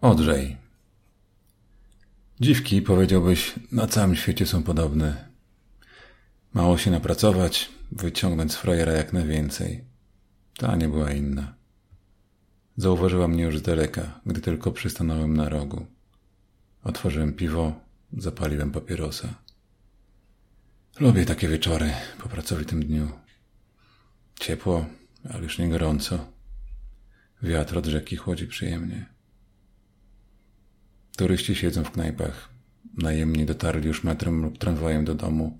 Odrzej. Dziwki, powiedziałbyś, na całym świecie są podobne. Mało się napracować, wyciągnąć z frajera jak najwięcej. Ta nie była inna. Zauważyła mnie już z daleka, gdy tylko przystanąłem na rogu. Otworzyłem piwo, zapaliłem papierosa. Lubię takie wieczory po pracowitym dniu. Ciepło, ale już nie gorąco. Wiatr od rzeki chłodzi przyjemnie. Turyści siedzą w knajpach. Najemni dotarli już metrem lub tramwajem do domu.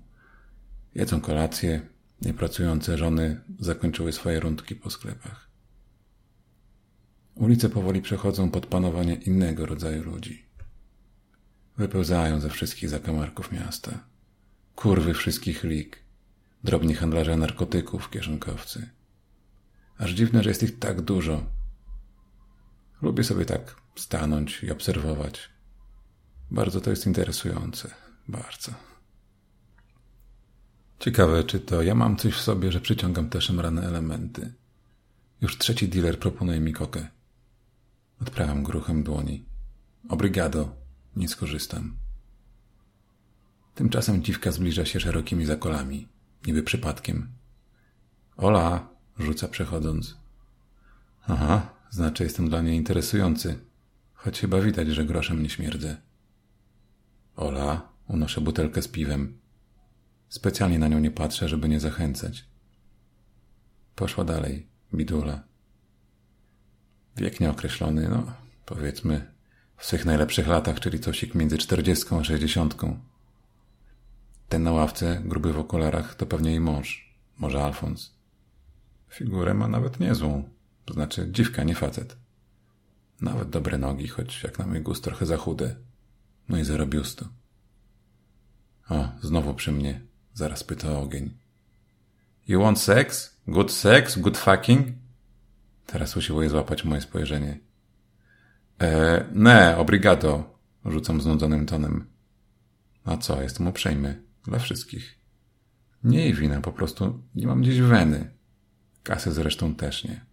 Jedzą kolację. Niepracujące żony zakończyły swoje rundki po sklepach. Ulice powoli przechodzą pod panowanie innego rodzaju ludzi. Wypełzają ze wszystkich zakamarków miasta. Kurwy wszystkich lig. Drobni handlarze narkotyków, kieszonkowcy. Aż dziwne, że jest ich tak dużo. Lubię sobie tak stanąć i obserwować. Bardzo to jest interesujące. Bardzo. Ciekawe, czy to ja mam coś w sobie, że przyciągam te szemrane elementy. Już trzeci dealer proponuje mi kokę. Odprawiam gruchem dłoni. Obrigado. Nie skorzystam. Tymczasem dziwka zbliża się szerokimi zakolami, niby przypadkiem. Ola, rzuca przechodząc. Aha, znaczy jestem dla niej interesujący, choć chyba widać, że groszem nie śmierdzę. Ola, unoszę butelkę z piwem. Specjalnie na nią nie patrzę, żeby nie zachęcać. Poszła dalej, bidula. Wiek nieokreślony, no, powiedzmy, w swych najlepszych latach, czyli cosik między czterdziestką a sześćdziesiątką. Ten na ławce, gruby w okularach, to pewnie jej mąż, może Alfons. Figurę ma nawet niezłą, to znaczy dziwka, nie facet. Nawet dobre nogi, choć jak na mój gust trochę za chude. No i zero biustu. O, znowu przy mnie. Zaraz pyta ogień. You want sex? Good sex? Good fucking? Teraz usiłuje złapać moje spojrzenie. E, ne, obrigado, rzucam znudzonym tonem. A co, jestem uprzejmy. Dla wszystkich. Nie jej wina, po prostu nie mam gdzieś weny. Kasy zresztą też nie.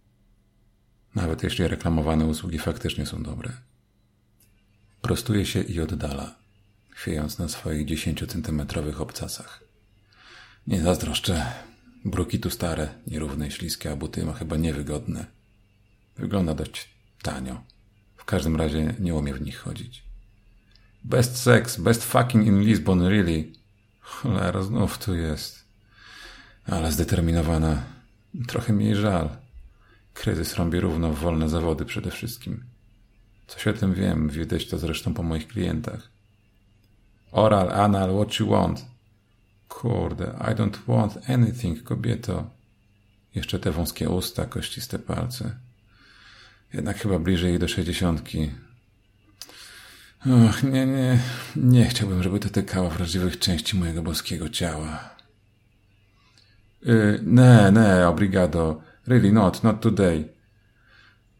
Nawet jeśli reklamowane usługi faktycznie są dobre. Prostuje się i oddala, chwiejąc na swoich dziesięciocentymetrowych obcasach. Nie zazdroszczę. Bruki tu stare, nierówne śliskie, a buty ma chyba niewygodne. Wygląda dość tanio. W każdym razie nie umie w nich chodzić. Best sex, best fucking in Lisbon, really. Cholera, znów tu jest. Ale zdeterminowana. Trochę mi jej żal. Kryzys rąbi równo w wolne zawody przede wszystkim. Coś o tym wiem, widać to zresztą po moich klientach. Oral, anal, what you want? Kurde, I don't want anything, kobieto. Jeszcze te wąskie usta, kościste palce. Jednak chyba bliżej do sześćdziesiątki. Och, nie, nie, nie chciałbym, żeby dotykała wrażliwych części mojego boskiego ciała. Yy, ne, ne, obrigado. Really not, not today.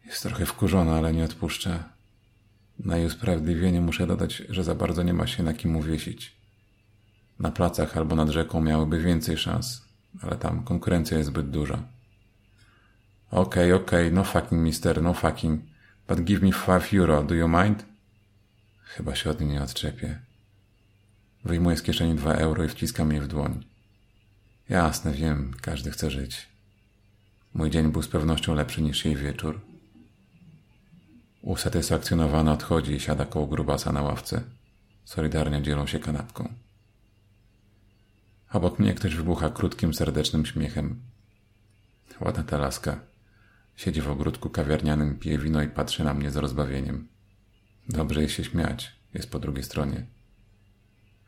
Jest trochę wkurzona, ale nie odpuszcza. Na jej usprawiedliwienie muszę dodać, że za bardzo nie ma się na kim uwiesić. Na placach albo nad rzeką miałyby więcej szans, ale tam konkurencja jest zbyt duża. Okej, okay, okej, okay, no fucking mister, no fucking. But give me five euro, do you mind? Chyba się od niej nie odczepię. Wyjmuję z kieszeni dwa euro i wciskam je w dłoń. Jasne, wiem, każdy chce żyć. Mój dzień był z pewnością lepszy niż jej wieczór. Usatysfakcjonowana odchodzi i siada koło grubasa na ławce. Solidarnie dzielą się kanapką. Obok mnie ktoś wybucha krótkim, serdecznym śmiechem. Ładna ta laska. Siedzi w ogródku kawiarnianym, pije wino i patrzy na mnie z rozbawieniem. Dobrze jej się śmiać. Jest po drugiej stronie.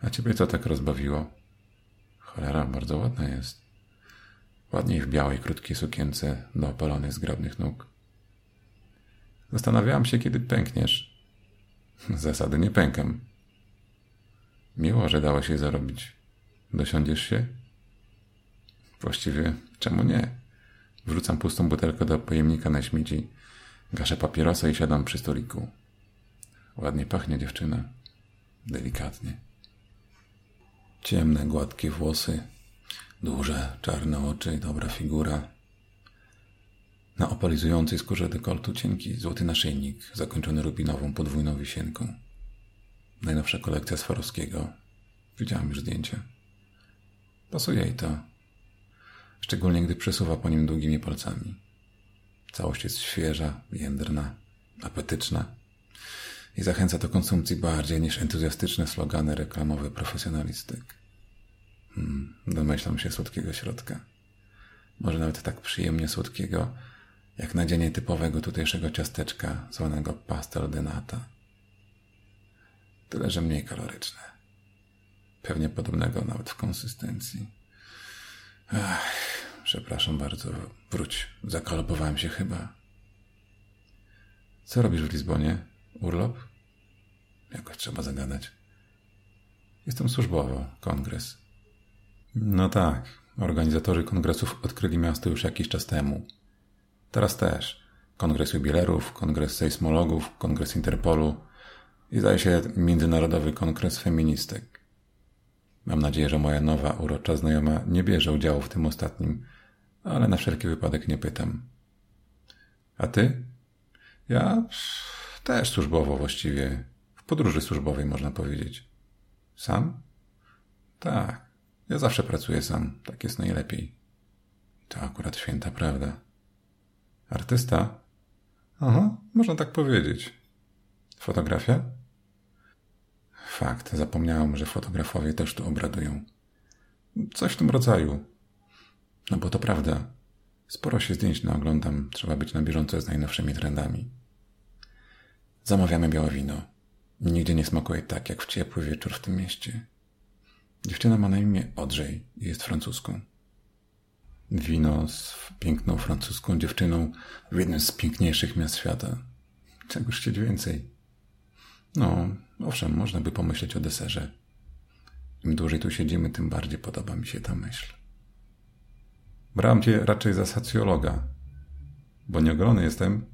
A ciebie co tak rozbawiło? Cholera, bardzo ładna jest. Ładniej w białej, krótkiej sukience do opalonych, zgrabnych nóg. Zastanawiałam się, kiedy pękniesz. Zasady nie pękam. Miło, że dało się zarobić. Dosiądziesz się? Właściwie, czemu nie? Wrzucam pustą butelkę do pojemnika na śmieci, gaszę papierosa i siadam przy stoliku. Ładnie pachnie dziewczyna. Delikatnie. Ciemne, gładkie włosy, duże, czarne oczy, dobra figura. Na opalizującej skórze dekoltu cienki złoty naszyjnik, zakończony rubinową podwójną wisienką. Najnowsza kolekcja Swarowskiego. Widziałam już zdjęcie. Pasuje jej to. Szczególnie gdy przesuwa po nim długimi palcami. Całość jest świeża, jędrna, apetyczna i zachęca do konsumpcji bardziej niż entuzjastyczne slogany reklamowe profesjonalistek. Hmm, domyślam się słodkiego środka. Może nawet tak przyjemnie słodkiego, jak nadzienie typowego tutejszego ciasteczka zwanego pastel de nata. Tyle, że mniej kaloryczne. Pewnie podobnego nawet w konsystencji. Ach, przepraszam bardzo. Wróć. Zakalopowałem się chyba. Co robisz w Lizbonie? Urlop? Jakoś trzeba zagadać. Jestem służbowo. Kongres. No tak. Organizatorzy kongresów odkryli miasto już jakiś czas temu. Teraz też. Kongres jubilerów, kongres sejsmologów, kongres Interpolu i zdaje się Międzynarodowy Kongres Feministek. Mam nadzieję, że moja nowa, urocza znajoma nie bierze udziału w tym ostatnim, ale na wszelki wypadek nie pytam. A ty? Ja też służbowo właściwie. W podróży służbowej można powiedzieć. Sam? Tak. Ja zawsze pracuję sam. Tak jest najlepiej. To akurat święta prawda. Artysta? Aha, można tak powiedzieć. Fotografia? Fakt, zapomniałem, że fotografowie też tu obradują. Coś w tym rodzaju. No bo to prawda. Sporo się zdjęć naoglądam, trzeba być na bieżąco z najnowszymi trendami. Zamawiamy białe wino. Nigdzie nie smakuje tak, jak w ciepły wieczór w tym mieście. Dziewczyna ma na imię Odrzej i jest francuską. Wino z piękną francuską dziewczyną w jednym z piękniejszych miast świata. Czegoż chcieć więcej? No, owszem, można by pomyśleć o deserze. Im dłużej tu siedzimy, tym bardziej podoba mi się ta myśl. Brałem cię raczej za socjologa. Bo nieogolony jestem?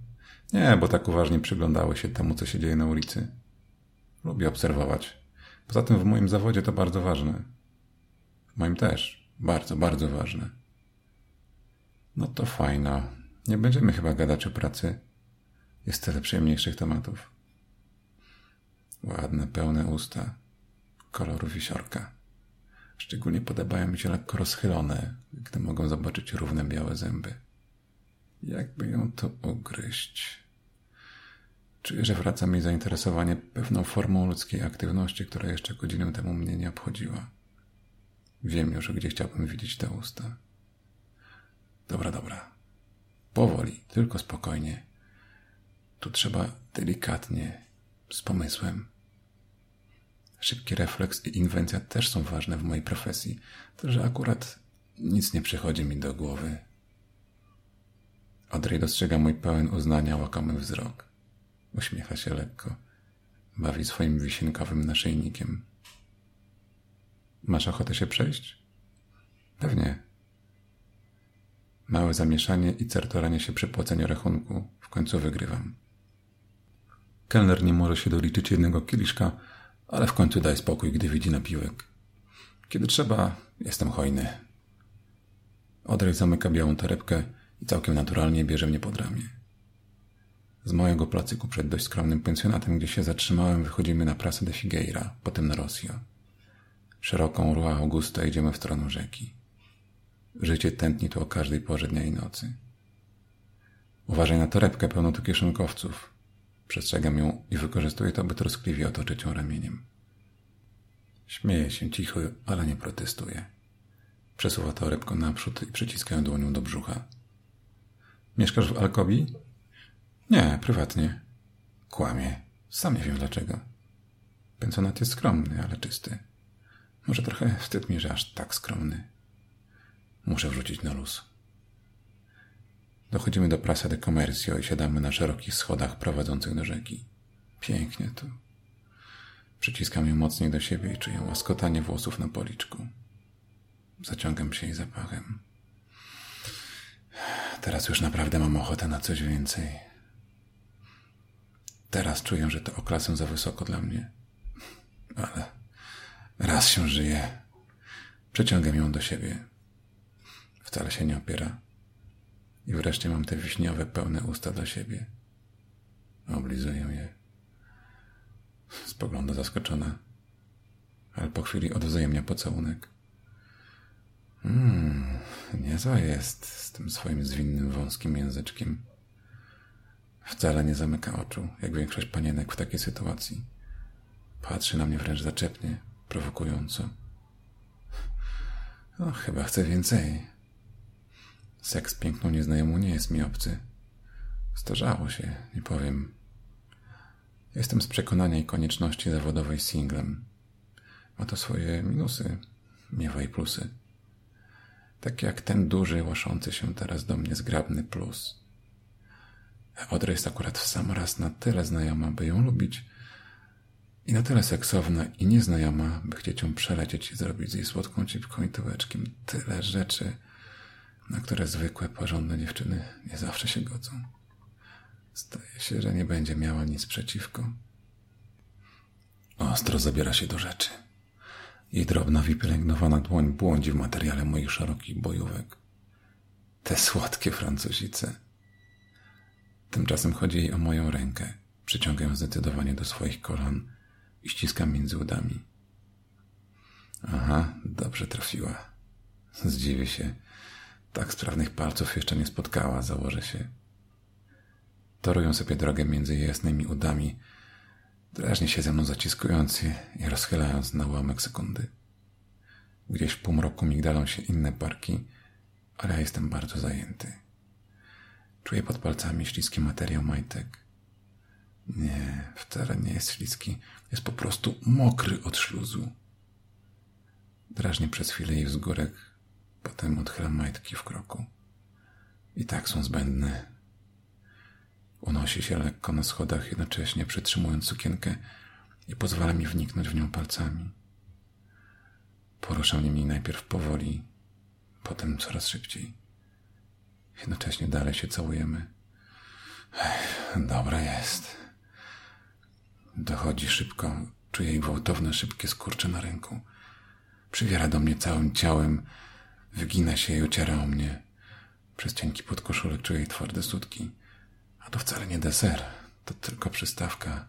Nie, bo tak uważnie przyglądały się temu, co się dzieje na ulicy. Lubię obserwować. Poza tym w moim zawodzie to bardzo ważne. W moim też. Bardzo, bardzo ważne. No to fajno. Nie będziemy chyba gadać o pracy. Jest tyle przyjemniejszych tematów. Ładne, pełne usta. Koloru wisiorka. Szczególnie podobają mi się lekko rozchylone, gdy mogą zobaczyć równe białe zęby. Jakby ją to ugryźć? Czuję, że wraca mi zainteresowanie pewną formą ludzkiej aktywności, która jeszcze godzinę temu mnie nie obchodziła. Wiem już, gdzie chciałbym widzieć te usta. Dobra, dobra. Powoli, tylko spokojnie. Tu trzeba delikatnie, z pomysłem. Szybki refleks i inwencja też są ważne w mojej profesji, to że akurat nic nie przychodzi mi do głowy. Audrey dostrzega mój pełen uznania łakomy wzrok. Uśmiecha się lekko. Bawi swoim wisienkowym naszyjnikiem. Masz ochotę się przejść? Pewnie. Małe zamieszanie i certoranie się przy płaceniu rachunku. W końcu wygrywam. Kelner nie może się doliczyć jednego kieliszka, ale w końcu daj spokój, gdy widzi napiłek. Kiedy trzeba, jestem hojny. Odrej zamyka białą torebkę i całkiem naturalnie bierze mnie pod ramię. Z mojego placyku przed dość skromnym pensjonatem, gdzie się zatrzymałem, wychodzimy na Prasę de Figueira, potem na Rosjo. Szeroką Rua Augusta idziemy w stronę rzeki. Życie tętni tu o każdej porze dnia i nocy. Uważaj na torebkę pełną tu kieszonkowców. Przestrzegam ją i wykorzystuję to, by troskliwie otoczyć ją ramieniem. Śmieje się cicho, ale nie protestuje. Przesuwa torebkę naprzód i przyciska ją dłonią do brzucha. Mieszkasz w Alkobi? Nie, prywatnie. Kłamie. Sam nie wiem dlaczego. Pensjonat jest skromny, ale czysty. Może trochę wstyd mi, że aż tak skromny. Muszę wrzucić na luz. Dochodzimy do Plaza de Comercio i siadamy na szerokich schodach prowadzących do rzeki. Pięknie tu. Przyciskam ją mocniej do siebie i czuję łaskotanie włosów na policzku. Zaciągam się jej zapachem. Teraz już naprawdę mam ochotę na coś więcej. Teraz czuję, że to oklasę za wysoko dla mnie. Ale raz się żyje. Przeciągam ją do siebie. Wcale się nie opiera. I wreszcie mam te wiśniowe, pełne usta dla siebie. Oblizuję je. Spogląda zaskoczona, ale po chwili odwzajemnia pocałunek. Mmm, niezła jest z tym swoim zwinnym, wąskim języczkiem. Wcale nie zamyka oczu, jak większość panienek w takiej sytuacji. Patrzy na mnie wręcz zaczepnie, prowokująco. No, chyba chce więcej. Seks piękną nieznajomą nie jest mi obcy. Starzało się, nie powiem. Jestem z przekonania i konieczności zawodowej singlem. Ma to swoje minusy, miewa i plusy. Tak jak ten duży, łaszący się teraz do mnie zgrabny plus. Odra jest akurat w sam raz na tyle znajoma, by ją lubić i na tyle seksowna i nieznajoma, by chcieć ją przelecieć i zrobić z jej słodką cipką i tyłeczkiem tyle rzeczy, na które zwykłe, porządne dziewczyny nie zawsze się godzą. Zdaje się, że nie będzie miała nic przeciwko. Ostro zabiera się do rzeczy. Jej drobna, wypielęgnowana dłoń błądzi w materiale moich szerokich bojówek. Te słodkie Francuzice. Tymczasem chodzi jej o moją rękę. Przyciągam zdecydowanie do swoich kolan i ściskam między udami. Aha, dobrze trafiła. Zdziwię się. Tak sprawnych palców jeszcze nie spotkała, założę się. Torują sobie drogę między jasnymi udami, drażnie się ze mną zaciskując je i rozchylając na ułamek sekundy. Gdzieś w półmroku migdalą się inne parki, ale ja jestem bardzo zajęty. Czuję pod palcami śliski materiał majtek. Nie, wcale nie jest śliski. Jest po prostu mokry od śluzu. Drażnie przez chwilę jej wzgórek, potem odchylam majtki w kroku. I tak są zbędne. Unosi się lekko na schodach, jednocześnie przytrzymując sukienkę i pozwala mi wniknąć w nią palcami. Poruszam nimi najpierw powoli, potem coraz szybciej. Jednocześnie dalej się całujemy. Ech, dobra jest. Dochodzi szybko, czuję jej gwałtowne, szybkie skurcze na ręku. Przywiera do mnie całym ciałem, wygina się i ociera o mnie. Przez cienki podkoszulek czuję jej twarde sutki. A to wcale nie deser, to tylko przystawka.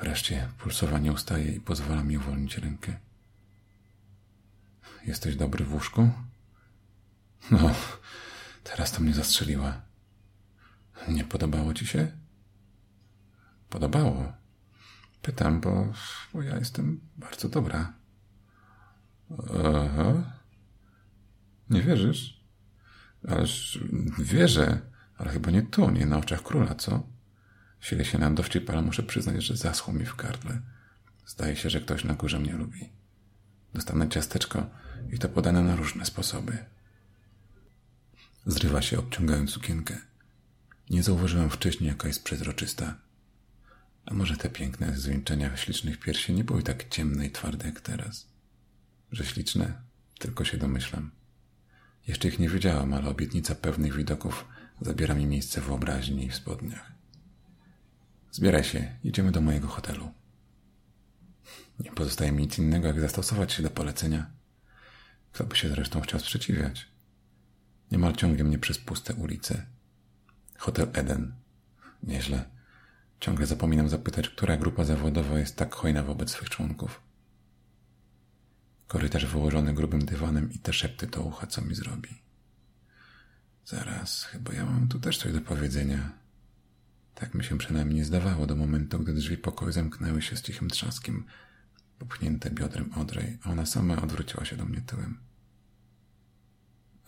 Wreszcie pulsowanie ustaje i pozwala mi uwolnić rękę. Jesteś dobry w łóżku? No, teraz to mnie zastrzeliła. Nie podobało ci się? Podobało. Pytam, bo, bo ja jestem bardzo dobra. Aha. Nie wierzysz? Ależ wierzę, ale chyba nie tu, nie na oczach króla, co? Sile się na dowcip, ale muszę przyznać, że zaschło mi w gardle. Zdaje się, że ktoś na górze mnie lubi. Dostanę ciasteczko i to podane na różne sposoby. Zrywa się, obciągając sukienkę. Nie zauważyłem wcześniej, jaka jest przezroczysta. A może te piękne zwieńczenia ślicznych piersi nie były tak ciemne i twarde jak teraz? Że śliczne? Tylko się domyślam. Jeszcze ich nie widziałam, ale obietnica pewnych widoków zabiera mi miejsce w wyobraźni i w spodniach. Zbieraj się, idziemy do mojego hotelu. Nie pozostaje mi nic innego, jak zastosować się do polecenia. Kto by się zresztą chciał sprzeciwiać? Niemal ciągnie mnie przez puste ulice. Hotel Eden. Nieźle. Ciągle zapominam zapytać, która grupa zawodowa jest tak hojna wobec swych członków. Korytarz wyłożony grubym dywanem i te szepty do ucha, co mi zrobi. Zaraz, chyba ja mam tu też coś do powiedzenia. Tak mi się przynajmniej zdawało do momentu, gdy drzwi pokoju zamknęły się z cichym trzaskiem, popchnięte biodrem Odrej, a ona sama odwróciła się do mnie tyłem.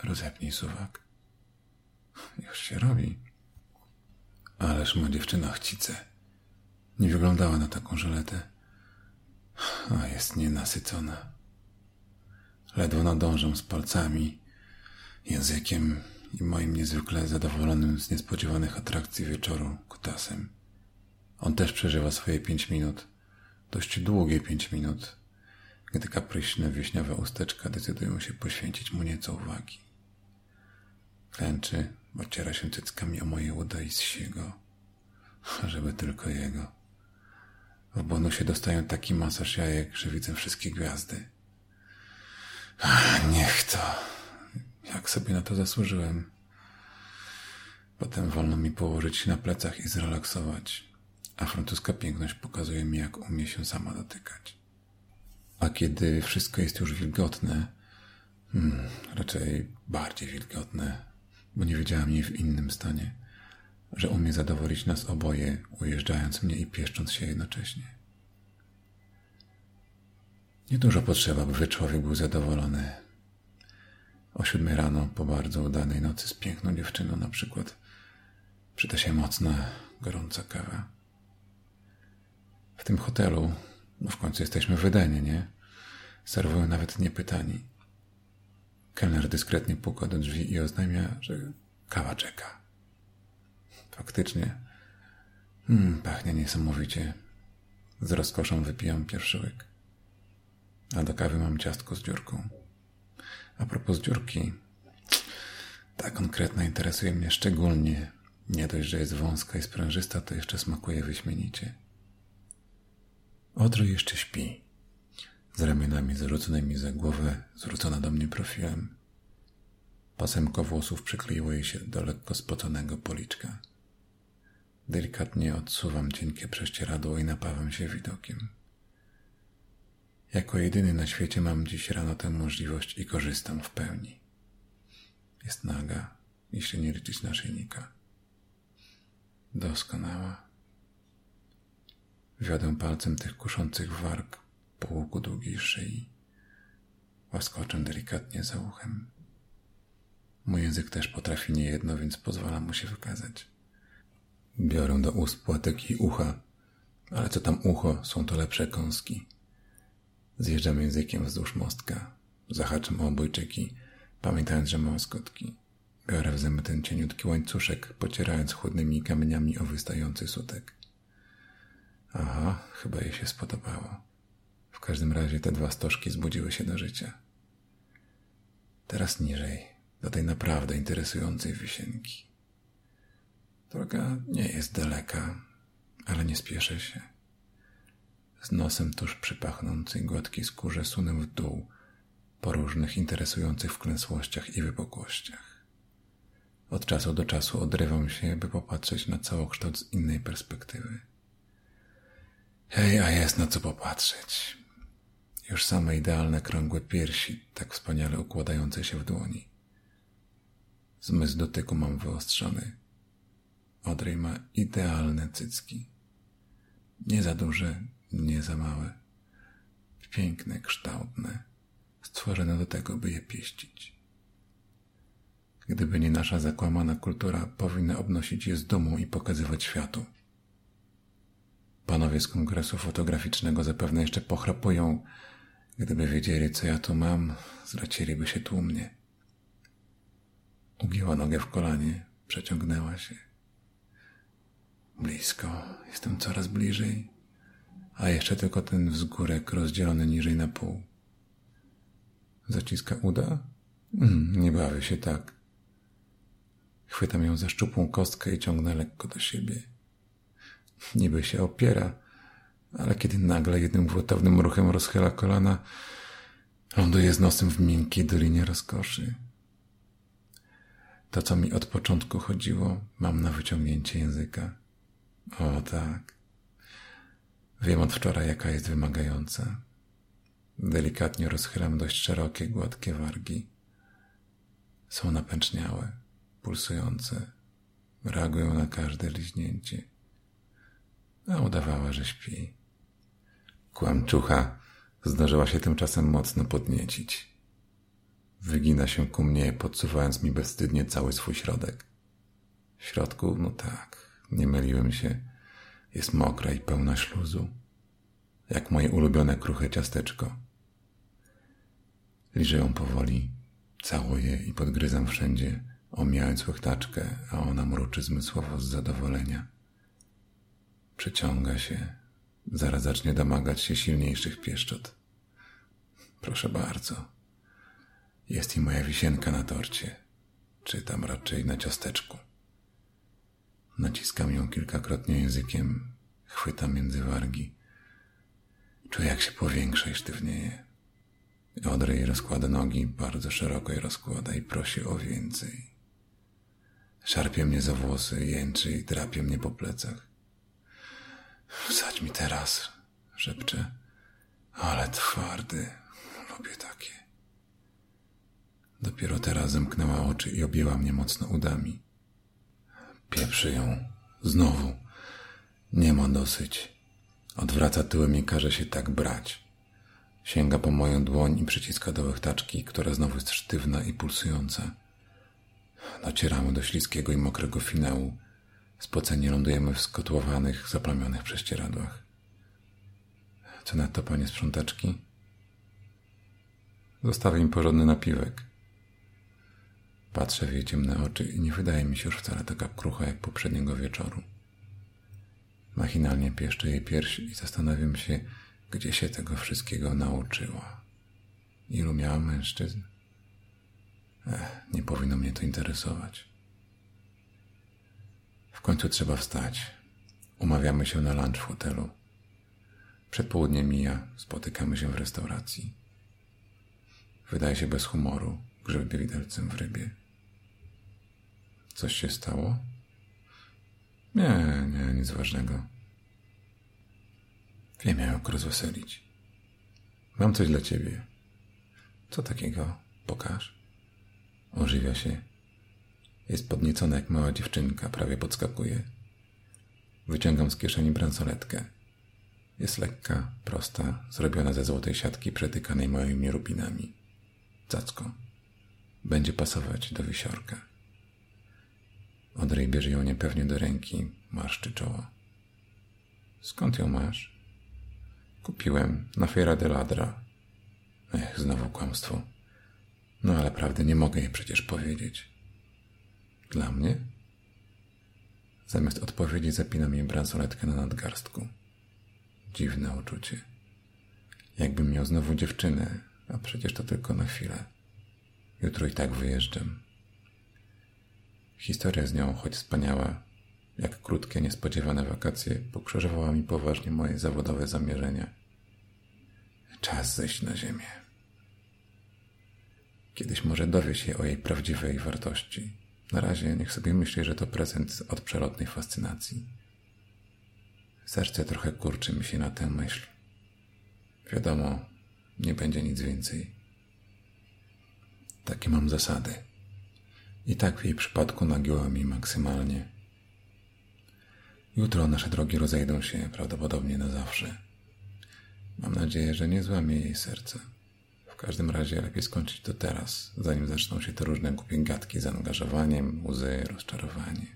Rozepnij suwak. Już się robi. Ależ ma dziewczyna chcice. Nie wyglądała na taką żeletę. A jest nienasycona. Ledwo nadążę z palcami, językiem i moim niezwykle zadowolonym z niespodziewanych atrakcji wieczoru kutasem. On też przeżywa swoje pięć minut, dość długie pięć minut, gdy kapryśne wieśniowe usteczka decydują się poświęcić mu nieco uwagi. Klęczy, ociera się cyckami o moje uda i zsiego, żeby tylko jego. W bonusie dostają taki masaż jajek, że widzę wszystkie gwiazdy. Niech to. Jak sobie na to zasłużyłem? Potem wolno mi położyć się na plecach i zrelaksować, a francuska piękność pokazuje mi, jak umie się sama dotykać. A kiedy wszystko jest już wilgotne, hmm, raczej bardziej wilgotne, bo nie wiedziałam jej w innym stanie, że umie zadowolić nas oboje, ujeżdżając mnie i pieszcząc się jednocześnie. Niedużo potrzeba, by człowiek był zadowolony. O siódmej rano, po bardzo udanej nocy z piękną dziewczyną na przykład, przyda się mocna, gorąca kawa. W tym hotelu, bo w końcu jesteśmy w Edenie, nie? Serwują nawet niepytani. Kelner dyskretnie puka do drzwi i oznajmia, że kawa czeka. Faktycznie. Hmm, pachnie niesamowicie. Z rozkoszą wypijam pierwszy łyk. A do kawy mam ciastko z dziurką. A propos dziurki, ta konkretna interesuje mnie szczególnie. Nie dość, że jest wąska i sprężysta, to jeszcze smakuje wyśmienicie. Odry jeszcze śpi. Z ramionami zarzuconymi za głowę, zwrócona do mnie profilem. Pasemko włosów przykleiło jej się do lekko spoconego policzka. Delikatnie odsuwam cienkie prześcieradło i napawam się widokiem. Jako jedyny na świecie mam dziś rano tę możliwość i korzystam w pełni. Jest naga, jeśli nie liczyć naszyjnika. Doskonała. Wiodę palcem tych kuszących warg po łuku długiej szyi. Łaskoczę delikatnie za uchem. Mój język też potrafi niejedno, więc pozwala mu się wykazać. Biorę do ust płatek i ucha, ale co tam ucho, są to lepsze kąski. Zjeżdżam językiem wzdłuż mostka, zahaczam o obojczyki, pamiętając, że mam skutki. Biorę w zęby ten cieniutki łańcuszek, pocierając chłodnymi kamieniami o wystający sutek. Aha, chyba jej się spodobało. W każdym razie te dwa stożki zbudziły się do życia. Teraz niżej, do tej naprawdę interesującej wisienki. Droga nie jest daleka, ale nie spieszę się. Z nosem tuż przy pachnącej gładkiej skórze sunę w dół po różnych interesujących wklęsłościach i wypukłościach. Od czasu do czasu odrywam się, by popatrzeć na całokształt z innej perspektywy. Hej, a jest na co popatrzeć. Już same idealne krągłe piersi, tak wspaniale układające się w dłoni. Zmysł dotyku mam wyostrzony. Odrej ma idealne cycki. Nie za duże, nie za małe. Piękne, kształtne, stworzone do tego, by je pieścić. Gdyby nie nasza zakłamana kultura, powinna obnosić je z dumą i pokazywać światu. Panowie z kongresu fotograficznego zapewne jeszcze pochrapują. Gdyby wiedzieli, co ja tu mam, zracieliby się tłumnie. Ugięła nogę w kolanie, przeciągnęła się. Blisko, jestem coraz bliżej, a jeszcze tylko ten wzgórek rozdzielony niżej na pół. Zaciska uda? Mm, nie bawię się tak. Chwytam ją za szczupłą kostkę i ciągnę lekko do siebie. Niby się opiera, ale kiedy nagle jednym gwałtownym ruchem rozchyla kolana, ląduje z nosem w miękkiej dolinie rozkoszy. To, co mi od początku chodziło, mam na wyciągnięcie języka. O tak. Wiem od wczoraj, jaka jest wymagająca. Delikatnie rozchylam dość szerokie, gładkie wargi. Są napęczniałe, pulsujące, reagują na każde liźnięcie. A udawała, że śpi. Kłamczucha zdążyła się tymczasem mocno podniecić. Wygina się ku mnie, podsuwając mi bezwstydnie cały swój środek. W środku, no tak, nie myliłem się. Jest mokra i pełna śluzu. Jak moje ulubione kruche ciasteczko. Liżę ją powoli, całuję i podgryzam wszędzie, omijając łechtaczkę, a ona mruczy zmysłowo z zadowolenia. Przeciąga się, zaraz zacznie domagać się silniejszych pieszczot. Proszę bardzo. Jest i moja wisienka na torcie, czy tam raczej na ciasteczku. Naciskam ją kilkakrotnie językiem, chwytam między wargi. Czuję, jak się powiększa i sztywnieje. Odrej rozkłada nogi bardzo szeroko i rozkłada i prosi o więcej. Szarpie mnie za włosy, jęczy i drapie mnie po plecach. Wsadź mi teraz, szepcze. Ale twardy, lubię takie. Dopiero teraz zamknęła oczy i objęła mnie mocno udami. Pieprzy ją. Znowu. Nie ma dosyć. Odwraca tyłem i każe się tak brać. Sięga po moją dłoń i przyciska do łechtaczki, która znowu jest sztywna i pulsująca. Docieramy do śliskiego i mokrego finału. Spoceni lądujemy w skotłowanych, zaplamionych prześcieradłach. Co na to, panie sprzątaczki? Zostawię im porządny napiwek. Patrzę w jej ciemne oczy i nie wydaje mi się już wcale taka krucha jak poprzedniego wieczoru. Machinalnie pieszczę jej pierś i zastanawiam się, gdzie się tego wszystkiego nauczyła. Ilu miała mężczyzn? Ech, nie powinno mnie to interesować. W końcu trzeba wstać. Umawiamy się na lunch w hotelu. Przedpołudnie mija, spotykamy się w restauracji. Wydaje się bez humoru, grzebie widelcem w rybie. Coś się stało? Nie, nie, nic ważnego. Wiem, jak rozweselić. Mam coś dla ciebie. Co takiego? Pokaż. Ożywia się. Jest podniecona jak mała dziewczynka, prawie podskakuje. Wyciągam z kieszeni bransoletkę. Jest lekka, prosta, zrobiona ze złotej siatki przetykanej moimi rubinami. Cacko. Będzie pasować do wisiorka. Odrej bierze ją niepewnie do ręki, marszczy czoło. Skąd ją masz? Kupiłem na Fiera de Ladra. Ech, znowu kłamstwo. No ale prawdy nie mogę jej przecież powiedzieć. Dla mnie? Zamiast odpowiedzi zapinam jej bransoletkę na nadgarstku. Dziwne uczucie. Jakbym miał znowu dziewczynę, a przecież to tylko na chwilę. Jutro i tak wyjeżdżam. Historia z nią, choć wspaniała, jak krótkie, niespodziewane wakacje, pokrzyżowała mi poważnie moje zawodowe zamierzenia. Czas zejść na ziemię. Kiedyś może dowie się o jej prawdziwej wartości. Na razie niech sobie myśli, że to prezent od przelotnej fascynacji. Serce trochę kurczy mi się na tę myśl. Wiadomo, nie będzie nic więcej. Takie mam zasady. I tak w jej przypadku nagiło mi maksymalnie. Jutro nasze drogi rozejdą się prawdopodobnie na zawsze. Mam nadzieję, że nie złamie jej serce. W każdym razie lepiej skończyć to teraz, zanim zaczną się te różne głupie gadki z angażowaniem, łzy, rozczarowanie.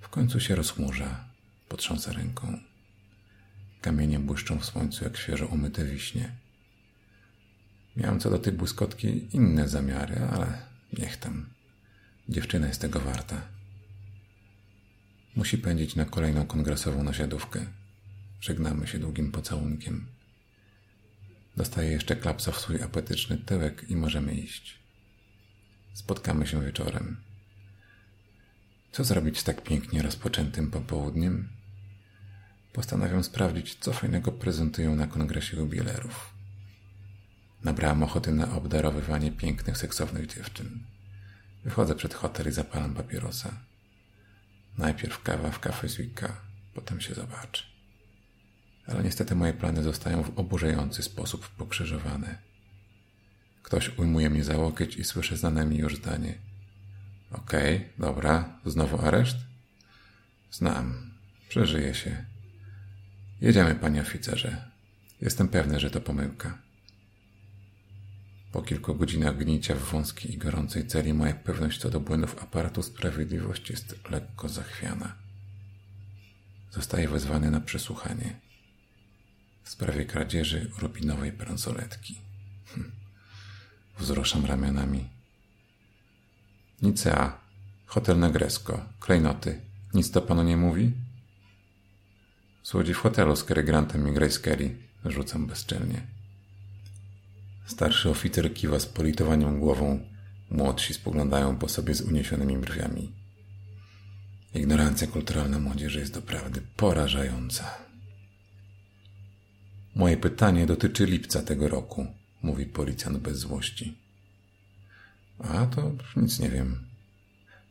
W końcu się rozchmurza, potrząsa ręką. Kamienie błyszczą w słońcu jak świeżo umyte wiśnie. Miałem co do tej błyskotki inne zamiary, ale niech tam. Dziewczyna jest tego warta. Musi pędzić na kolejną kongresową nasiadówkę. Żegnamy się długim pocałunkiem. Dostaję jeszcze klapsa w swój apetyczny tyłek i możemy iść. Spotkamy się wieczorem. Co zrobić z tak pięknie rozpoczętym popołudniem? Postanawiam sprawdzić, co fajnego prezentują na kongresie jubilerów. Nabrałam ochoty na obdarowywanie pięknych, seksownych dziewczyn. Wychodzę przed hotel i zapalam papierosa. Najpierw kawa w kafe Zwika, potem się zobaczy. Ale niestety moje plany zostają w oburzający sposób pokrzyżowane. Ktoś ujmuje mnie za łokieć i słyszę znane mi już zdanie. Okej, okay, dobra, znowu areszt? Znam, przeżyje się. Jedziemy, panie oficerze. Jestem pewny, że to pomyłka. Po kilku godzinach gnicia w wąskiej i gorącej celi moja pewność co do błędów aparatu sprawiedliwości jest lekko zachwiana. Zostaję wezwany na przesłuchanie w sprawie kradzieży rubinowej bransoletki. Hm. Wzruszam ramionami. Nicea, hotel Negresko, klejnoty. Nic to panu nie mówi? Słodzi w hotelu z Cary Grantem i Grace Kelly, rzucam bezczelnie. Starszy oficer kiwa z politowaniem głową, młodsi spoglądają po sobie z uniesionymi brwiami. Ignorancja kulturalna młodzieży jest doprawdy porażająca. Moje pytanie dotyczy lipca tego roku, mówi policjant bez złości. A to nic nie wiem.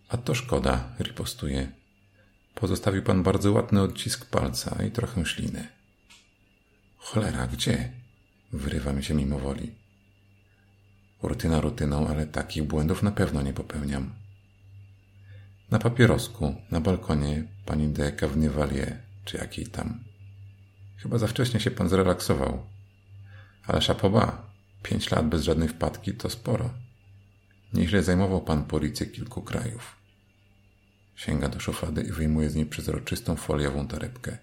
A to szkoda, ripostuje. Pozostawił pan bardzo ładny odcisk palca i trochę śliny. Cholera, gdzie? Wyrywa mi się mimo woli. Rutyna rutyną, ale takich błędów na pewno nie popełniam. Na papierosku, na balkonie pani de Cavnevalier, czy jakiej tam. Chyba za wcześnie się pan zrelaksował. Ale szapoba, pięć lat bez żadnej wpadki to sporo. Nieźle zajmował pan policję kilku krajów. Sięga do szuflady i wyjmuje z niej przezroczystą foliową torebkę.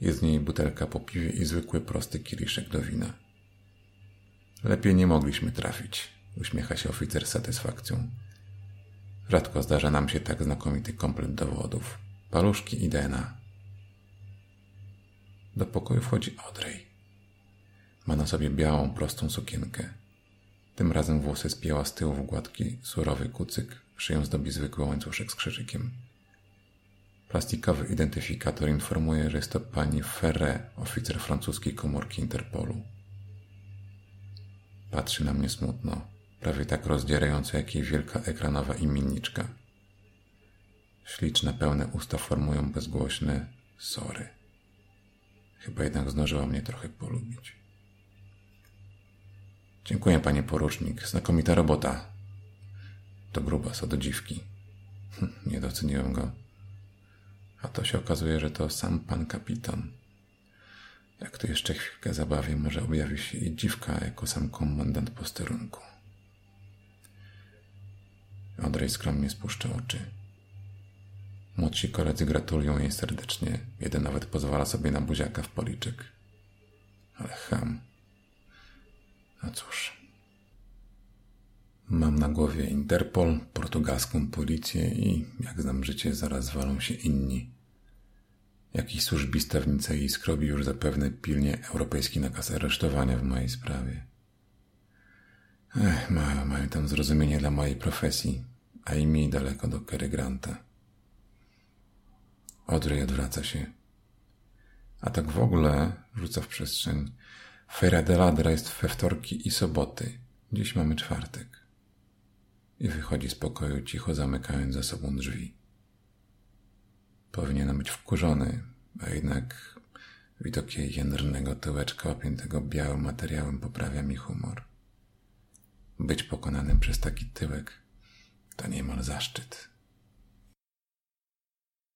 Jest w niej butelka po piwie i zwykły prosty kieliszek do wina. Lepiej nie mogliśmy trafić, uśmiecha się oficer z satysfakcją. Rzadko zdarza nam się tak znakomity komplet dowodów. Paluszki i DNA. Do pokoju wchodzi Audrey. Ma na sobie białą, prostą sukienkę. Tym razem włosy spięła z tyłu w gładki, surowy kucyk, szyją zdobi zwykły łańcuszek z krzyżykiem. Plastikowy identyfikator informuje, że jest to pani Ferre, oficer francuskiej komórki Interpolu. Patrzy na mnie smutno, prawie tak rozdzierająco jak jej wielka ekranowa imienniczka. Śliczne, pełne usta formują bezgłośne sory. Chyba jednak zdążyła mnie trochę polubić. Dziękuję, panie porucznik. Znakomita robota. To grubas od dziwki. Hm, nie doceniłem go. A to się okazuje, że to sam pan kapitan. Jak tu jeszcze chwilkę zabawię, może objawi się i dziwka jako sam komendant posterunku. Andrzej skromnie spuszcza oczy. Młodsi koledzy gratulują jej serdecznie. Jeden nawet pozwala sobie na buziaka w policzek. Ale ham. No cóż. Mam na głowie Interpol, portugalską policję i, jak znam życie, zaraz walą się inni. Jakiś służbista w Nicei skrobi już zapewne pilnie europejski nakaz aresztowania w mojej sprawie. Ech, mają, mają tam zrozumienie dla mojej profesji, a i mi daleko do Cary Granta. Audrey odwraca się. A tak w ogóle, rzuca w przestrzeń, Feira de Ladra jest we wtorki i soboty. Dziś mamy czwartek. I wychodzi z pokoju, cicho zamykając za sobą drzwi. Powinienem być wkurzony, a jednak widok jej jędrnego tyłeczka opiętego białym materiałem poprawia mi humor. Być pokonanym przez taki tyłek to niemal zaszczyt.